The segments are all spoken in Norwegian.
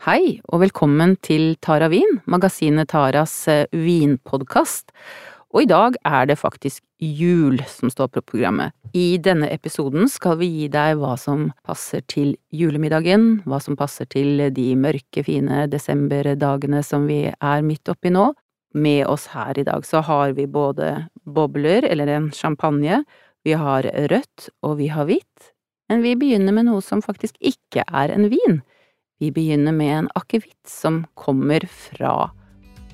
Hei, og velkommen til Tara Vin, magasinet Taras eh, vinpodkast. Og i dag er det faktisk jul som står på programmet. I denne episoden skal vi gi deg hva som passer til julemiddagen, hva som passer til de mørke, fine desemberdagene som vi er midt oppi nå. Med oss her i dag så har vi både bobler, eller en champagne, vi har rødt, og vi har hvitt. Men vi begynner med noe som faktisk ikke er en vin. Vi begynner med en akevitt som kommer fra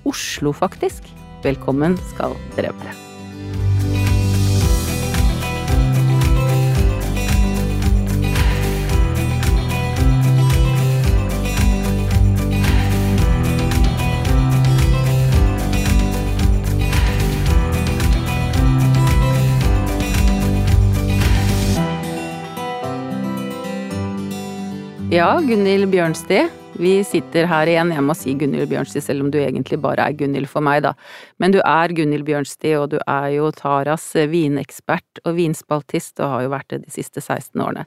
Oslo, faktisk. Velkommen skal dere være. Ja, Gunhild Bjørnstid. Vi sitter her igjen. Jeg må si Gunhild Bjørnstid, selv om du egentlig bare er Gunhild for meg, da. Men du er Gunhild Bjørnstid, og du er jo Taras vinekspert og vinspaltist, og har jo vært det de siste 16 årene.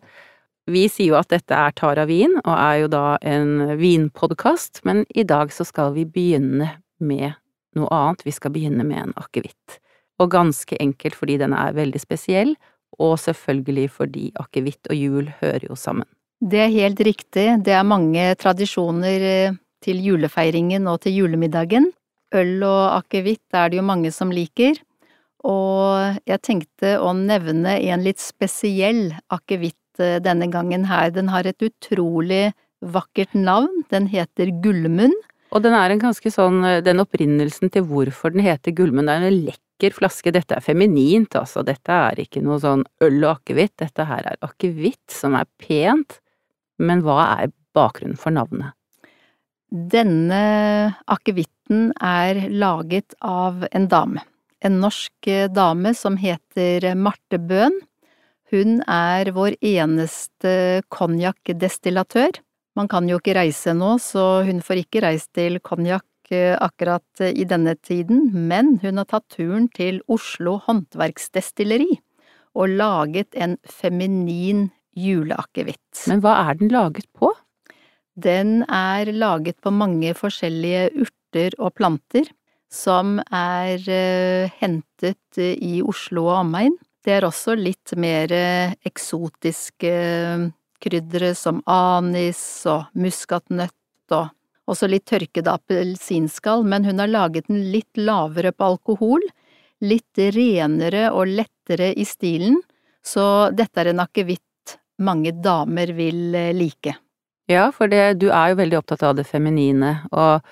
Vi sier jo at dette er Tara Vin, og er jo da en vinpodkast, men i dag så skal vi begynne med noe annet. Vi skal begynne med en akevitt. Og ganske enkelt fordi den er veldig spesiell, og selvfølgelig fordi akevitt og jul hører jo sammen. Det er helt riktig. Det er mange tradisjoner eh, til julefeiringen og til julemiddagen. Øl og akevitt er det jo mange som liker, og jeg tenkte å nevne en litt spesiell akevitt eh, denne gangen her. Den har et utrolig vakkert navn, den heter Gullmunn. Og den er en ganske sånn, eh, den opprinnelsen til hvorfor den heter Gullmunn, er en lekker flaske. Dette er feminint, altså. Dette er ikke noe sånn øl og akevitt. Dette her er akevitt som er pent men hva er bakgrunnen for navnet? Denne akevitten er laget av en dame. En norsk dame som heter Marte Bøhn. Hun er vår eneste konjakkdestillatør. Man kan jo ikke reise nå, så hun får ikke reist til konjakk akkurat i denne tiden, men hun har tatt turen til Oslo Håndverksdestilleri og laget en feminin juleakevitt. Men hva er den laget på? Den er laget på mange forskjellige urter og planter som er uh, hentet i Oslo og omegn. Det er også litt mer uh, eksotiske krydder kryddere som anis og muskatnøtt og også litt tørkede appelsinskall, men hun har laget den litt lavere på alkohol, litt renere og lettere i stilen, så dette er en akevitt mange damer vil eh, like. Ja, for det, du er jo veldig opptatt av det feminine, og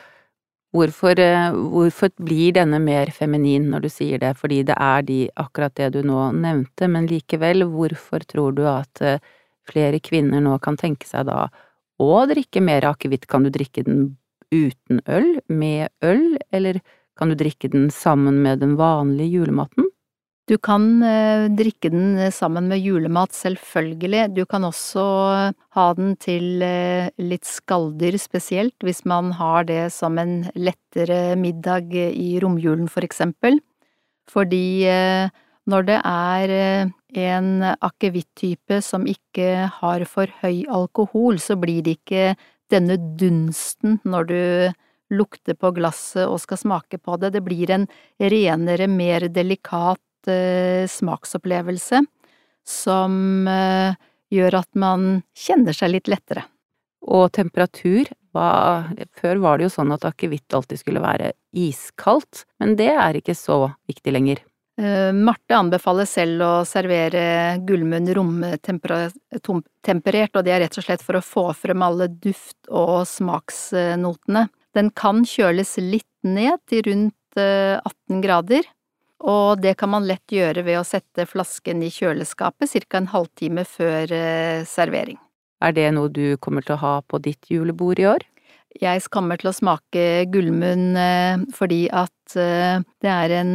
hvorfor, eh, hvorfor, blir denne mer feminin når du sier det, fordi det er de, akkurat det du nå nevnte, men likevel, hvorfor tror du at eh, flere kvinner nå kan tenke seg da å drikke mer akevitt, kan du drikke den uten øl, med øl, eller kan du drikke den sammen med den vanlige julematen? Du kan eh, drikke den eh, sammen med julemat, selvfølgelig. Du kan også ha den til eh, litt skalldyr spesielt, hvis man har det som en lettere middag i romjulen, for eksempel. Fordi når det er en akevitt-type som ikke har for høy alkohol, så blir det ikke denne dunsten når du lukter på glasset og skal smake på det. Det blir en renere, mer delikat smaksopplevelse som uh, gjør at man kjenner seg litt lettere. Og temperatur, hva, før var det jo sånn at akevitt alltid skulle være iskaldt, men det er ikke så viktig lenger. Uh, Marte anbefaler selv å servere gullmunn romtemperert, og det er rett og slett for å få frem alle duft- og smaksnotene. Den kan kjøles litt ned til rundt 18 grader, og det kan man lett gjøre ved å sette flasken i kjøleskapet ca. en halvtime før eh, servering. Er det noe du kommer til å ha på ditt julebord i år? Jeg kommer til å smake gullmunn eh, fordi at eh, det er en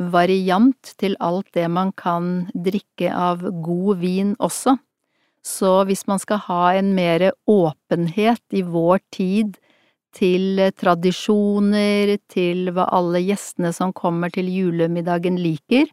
variant til alt det man kan drikke av god vin også. Så hvis man skal ha en mer åpenhet i vår tid til tradisjoner, til hva alle gjestene som kommer til julemiddagen liker,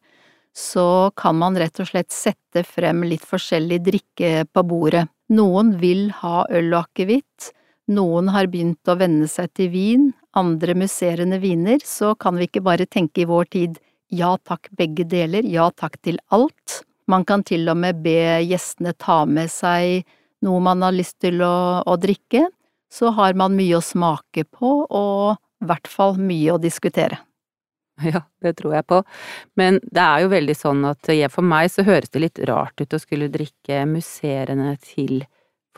så kan man rett og slett sette frem litt forskjellig drikke på bordet. Noen vil ha øl og akevitt, noen har begynt å venne seg til vin, andre musserende viner, så kan vi ikke bare tenke i vår tid ja takk begge deler, ja takk til alt. Man kan til og med be gjestene ta med seg noe man har lyst til å, å drikke, så har man mye å smake på og i hvert fall mye å diskutere. Ja, det tror jeg på, men det er jo veldig sånn at for meg så høres det litt rart ut å skulle drikke musserende til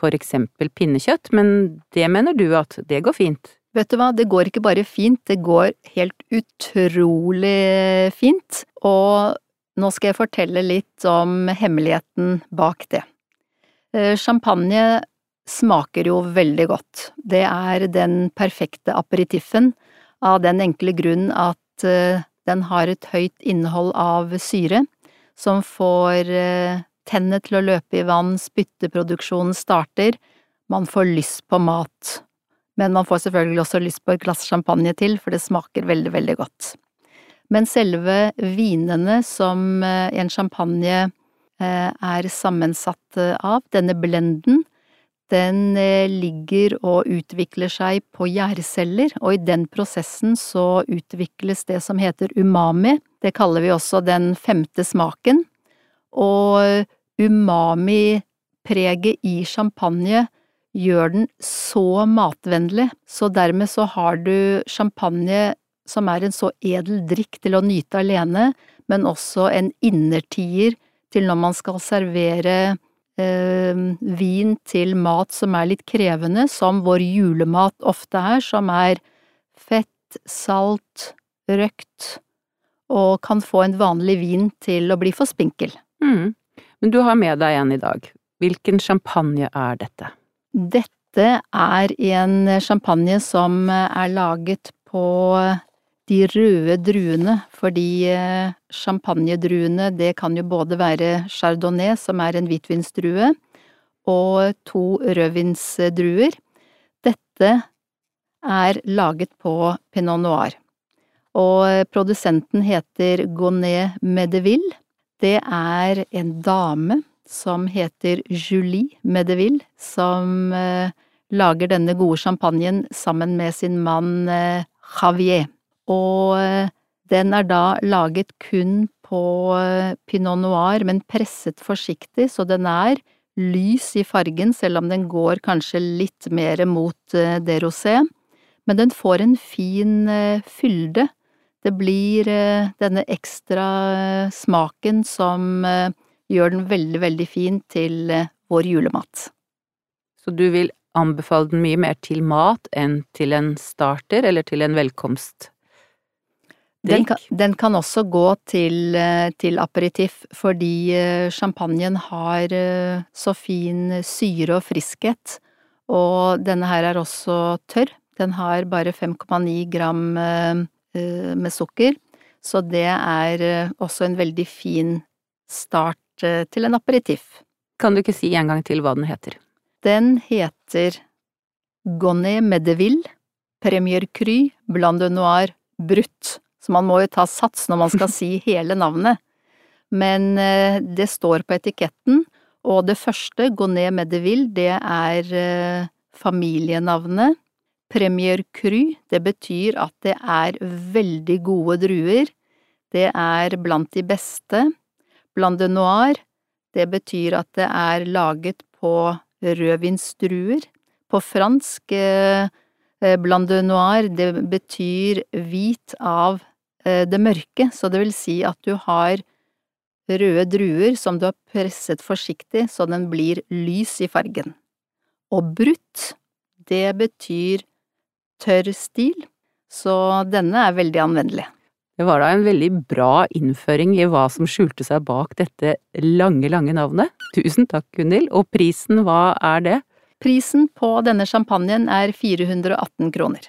for eksempel pinnekjøtt, men det mener du at det går fint? Vet du hva, det går ikke bare fint, det går helt utrolig fint, og nå skal jeg fortelle litt om hemmeligheten bak det. Eh, champagne smaker jo veldig godt. Det er den perfekte aperitiffen, av den enkle grunn at eh, den har et høyt innhold av syre, som får eh, tennene til å løpe i vann, spytteproduksjonen starter, man får lyst på mat. Men man får selvfølgelig også lyst på et glass champagne til, for det smaker veldig, veldig godt. Men selve vinene som en champagne er sammensatt av, denne blenden, den eh, ligger og utvikler seg på gjærceller, og i den prosessen så utvikles det som heter umami, det kaller vi også den femte smaken, og umami-preget i champagne gjør den så matvennlig, så dermed så har du champagne som er en så edel drikk til å nyte alene, men også en innertier til når man skal servere vin til mat som er litt krevende, som vår julemat ofte er, som er fett, salt, røkt, og kan få en vanlig vin til å bli for spinkel. Mm. Men du har med deg en i dag. Hvilken champagne er dette? Dette er en champagne som er laget på de røde druene, fordi eh, champagnedruene det kan jo både være chardonnay, som er en hvitvinsdrue, og to rødvinsdruer. Dette er laget på pinot noir, og produsenten heter Gonet Medeville. Det er en dame som heter Julie Medeville, som eh, lager denne gode champagnen sammen med sin mann eh, Javier og eh, den er da laget kun på eh, pinot noir, men presset forsiktig, så den er lys i fargen, selv om den går kanskje litt mer mot eh, det rosé. Men den får en fin fylde. Det blir denne ekstra smaken som gjør den veldig, veldig fin til vår julemat. Så du vil anbefale den mye mer til mat enn til en starter eller til en velkomst? Den kan, den kan, også gå til, eh, til aperitif, fordi eh, champagnen har eh, så fin syre og friskhet, og denne her er også tørr. Den har bare 5,9 gram med sukker, så det er også en veldig fin start til en aperitif. Kan du ikke si en gang til hva den heter? Den heter Gonnet Medeville Premier Cru Blanc de Noir Brut man må jo ta sats når man skal si hele navnet. Men eh, det står på etiketten, og det første, Gonnet Medeville, det er eh, familienavnet. Premier Cru, det betyr at det er veldig gode druer. Det er blant de beste. Blanc de Noir, det betyr at det er laget på rødvinsdruer. På fransk eh, Blanc de Noir, det betyr hvit av det mørke, så det vil si at du har røde druer som du har presset forsiktig så den blir lys i fargen. Og brutt, det betyr tørr stil, så denne er veldig anvendelig. Det var da en veldig bra innføring i hva som skjulte seg bak dette lange, lange navnet. Tusen takk, Gunhild. Og prisen, hva er det? Prisen på denne champagnen er 418 kroner.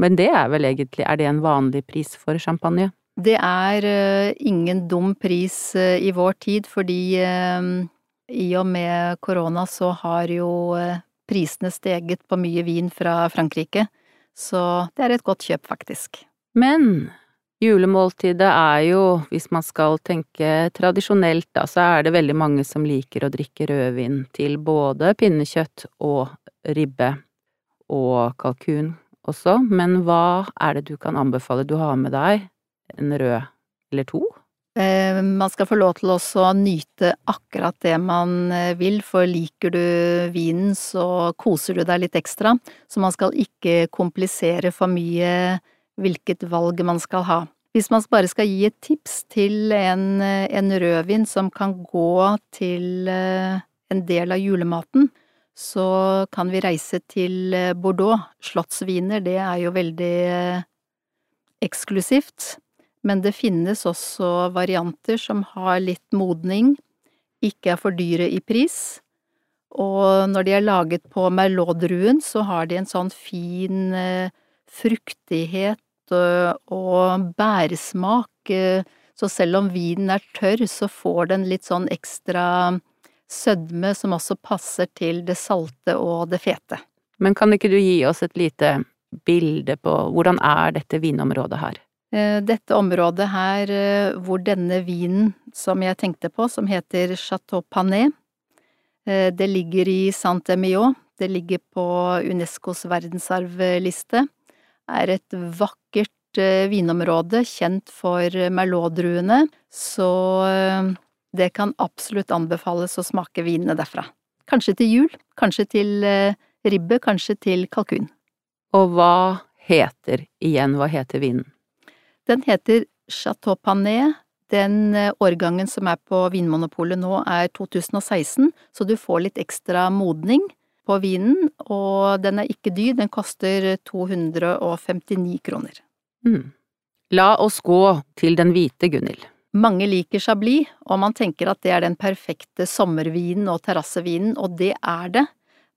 Men det er vel egentlig, er det en vanlig pris for champagne? Det er uh, ingen dum pris uh, i vår tid, fordi uh, i og med korona så har jo prisene steget på mye vin fra Frankrike, så det er et godt kjøp, faktisk. Men julemåltidet er jo, hvis man skal tenke tradisjonelt, da, så er det veldig mange som liker å drikke rødvin til både pinnekjøtt og ribbe. og kalkun også, men hva er det du kan anbefale? Du har med deg en rød eller to? Eh, man skal få lov til også å nyte akkurat det man eh, vil, for liker du vinen, så koser du deg litt ekstra. Så man skal ikke komplisere for mye hvilket valg man skal ha. Hvis man bare skal gi et tips til en, en rødvin som kan gå til eh, en del av julematen, så kan vi reise til Bordeaux. Slottsviner, det er jo veldig eksklusivt. Men det finnes også varianter som har litt modning, ikke er for dyre i pris, og når de er laget på merlot-druen, så har de en sånn fin eh, fruktighet eh, og bæresmak, eh, så selv om vinen er tørr, så får den litt sånn ekstra sødme som også passer til det salte og det fete. Men kan ikke du gi oss et lite bilde på hvordan er dette vinområdet her? Eh, dette området her eh, hvor denne vinen som jeg tenkte på, som heter Chateau Panet, eh, det ligger i Saint-Emilion, det ligger på Unescos verdensarvliste, er et vakkert vinområde kjent for merlot-druene, så det kan absolutt anbefales å smake vinene derfra. Kanskje til jul, kanskje til ribbe, kanskje til kalkun. Og hva heter igjen, hva heter vinen? Den heter Chateau Panet. Den eh, årgangen som er på Vinmonopolet nå er 2016, så du får litt ekstra modning på vinen, og den er ikke dyr, den koster 259 kroner. Mm. La oss gå til den hvite, Gunhild. Mange liker Chablis, og man tenker at det er den perfekte sommervinen og terrassevinen, og det er det,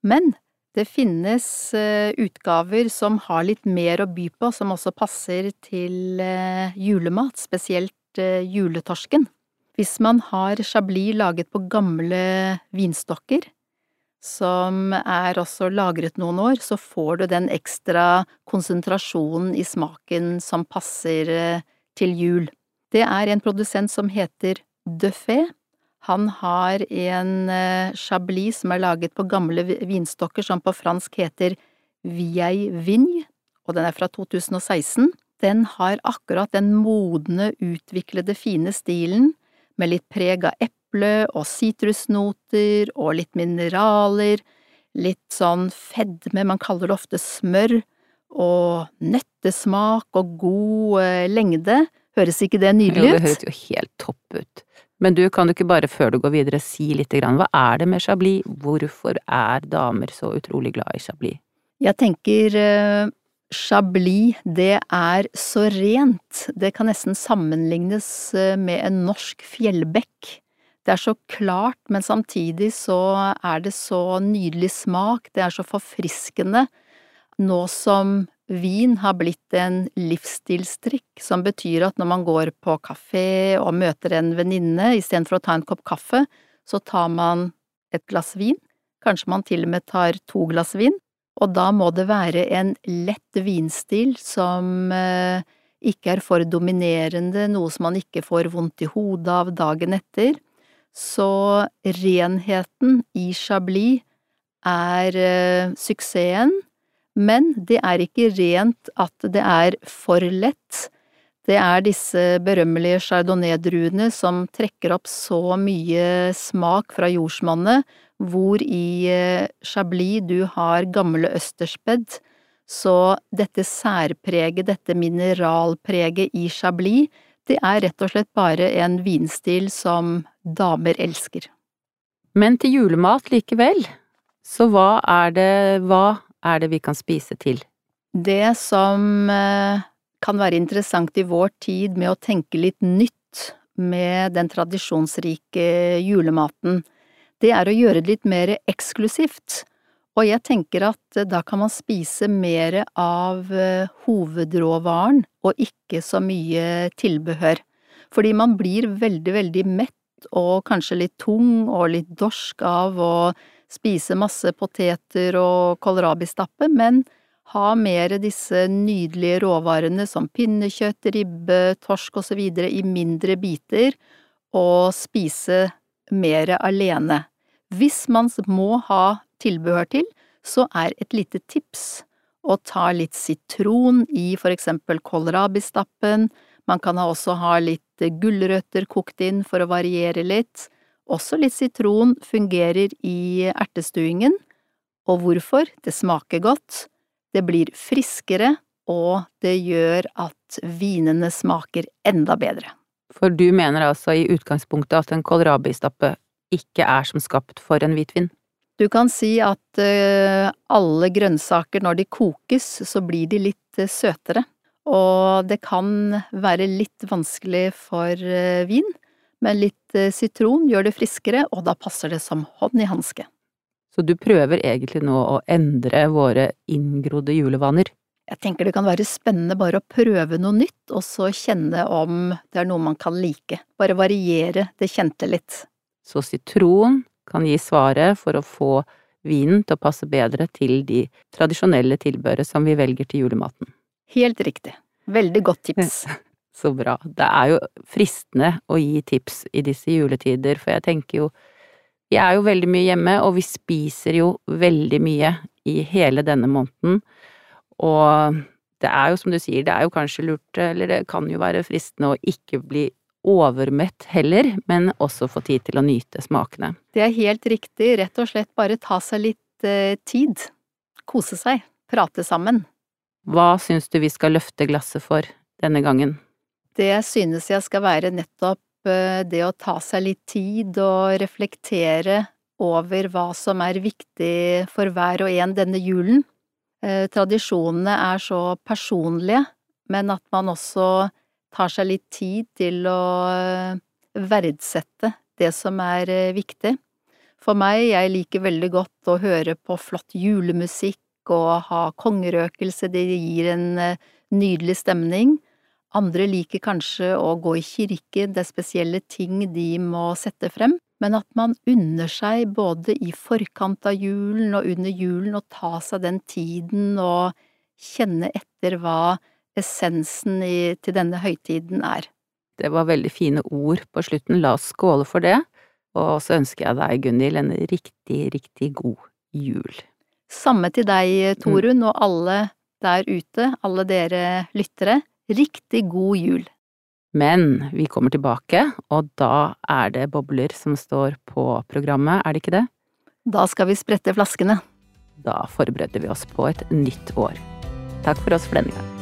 men det finnes eh, utgaver som har litt mer å by på, som også passer til eh, julemat, spesielt eh, juletorsken. Hvis man har chablis laget på gamle vinstokker, som er også lagret noen år, så får du den ekstra konsentrasjonen i smaken som passer til jul. Det er en produsent som heter Duffé, han har en eh, chablis som er laget på gamle vinstokker som på fransk heter Vieille Vigne, og den er fra 2016. Den har akkurat den modne, utviklede, fine stilen, med litt preg av eple og sitrusnoter og litt mineraler, litt sånn fedme, man kaller det ofte smør, og nøttesmak og god eh, lengde. Høres ikke det nydelig ut? Jo, det høres jo helt topp ut. Men du, kan du ikke bare før du går videre si litt grann, hva er det med Chablis, hvorfor er damer så utrolig glad i Chablis? Jeg tenker uh, Chablis, det er så rent, det kan nesten sammenlignes eh, med en norsk fjellbekk. Det er så klart, men samtidig så er det så nydelig smak, det er så forfriskende. Nå som Vin har blitt en livsstilstrikk, som betyr at når man går på kafé og møter en venninne, istedenfor å ta en kopp kaffe, så tar man et glass vin, kanskje man til og med tar to glass vin, og da må det være en lett vinstil som eh, ikke er for dominerende, noe som man ikke får vondt i hodet av dagen etter. Så renheten i Chablis er eh, suksessen, men det er ikke rent at det er for lett. Det er disse berømmelige chardonnay-druene som trekker opp så mye smak fra jordsmonnet, hvor i eh, Chablis du har gamle østersbed. så dette særpreget, dette mineralpreget i Chablis, det er rett og slett bare en vinstil som damer elsker. Men til julemat likevel, så hva er det, hva er det vi kan spise til? Det som eh, kan være interessant i vår tid med å tenke litt nytt med den tradisjonsrike julematen, det er å gjøre det litt mer eksklusivt. Og jeg tenker at eh, da kan man spise mer av eh, hovedråvaren og ikke så mye tilbehør. Fordi man blir veldig, veldig mett og kanskje litt tung og litt dorsk av å spise masse poteter og kålrabistappe, men ha mer disse nydelige råvarene som pinnekjøtt, ribbe, torsk videre i mindre biter, og spise mer alene. Hvis man må ha tilbehør til, så er et lite tips å ta litt sitron i for eksempel kålrabistappen, man kan også ha litt gulrøtter kokt inn for å variere litt. Også litt sitron fungerer i ertestuingen. Og hvorfor? Det smaker godt, det blir friskere, og det gjør at vinene smaker enda bedre. For du mener altså i utgangspunktet at en kålrabistappe ikke er som skapt for en hvitvin? Du kan si at uh, alle grønnsaker når de kokes, så blir de litt uh, søtere. Og det kan være litt vanskelig for uh, vin, men litt sitron gjør det friskere, og da passer det som hånd i hanske. Så du prøver egentlig nå å endre våre inngrodde julevaner? Jeg tenker det kan være spennende bare å prøve noe nytt, og så kjenne om det er noe man kan like. Bare variere det kjente litt. Så sitron kan gi svaret for å få vinen til å passe bedre til de tradisjonelle tilbøret som vi velger til julematen. Helt riktig. Veldig godt tips. Så bra. Det er jo fristende å gi tips i disse juletider, for jeg tenker jo Vi er jo veldig mye hjemme, og vi spiser jo veldig mye i hele denne måneden. Og det er jo som du sier, det er jo kanskje lurt, eller det kan jo være fristende å ikke bli overmett heller, men også få tid til å nyte smakene. Det er helt riktig, rett og slett bare ta seg litt eh, tid. Kose seg, prate sammen. Hva syns du vi skal løfte glasset for denne gangen? Det synes jeg skal være nettopp eh, det å ta seg litt tid og reflektere over hva som er viktig for hver og en denne julen. Eh, tradisjonene er så personlige, men at man også tar seg litt tid til å eh, verdsette det som er viktig. For meg, jeg liker veldig godt å høre på flott julemusikk og ha kongerøkelse, det gir en nydelig stemning. Andre liker kanskje å gå i kirke, det er spesielle ting de må sette frem, men at man unner seg både i forkant av julen og under julen å ta seg den tiden og kjenne etter hva essensen i, til denne høytiden er. Det var veldig fine ord på slutten, la oss skåle for det, og så ønsker jeg deg, Gunhild, en riktig, riktig god jul. Samme til deg, Torunn, og alle der ute, alle dere lyttere, riktig god jul. Men vi kommer tilbake, og da er det bobler som står på programmet, er det ikke det? Da skal vi sprette flaskene. Da forbereder vi oss på et nytt år. Takk for oss for denne gang.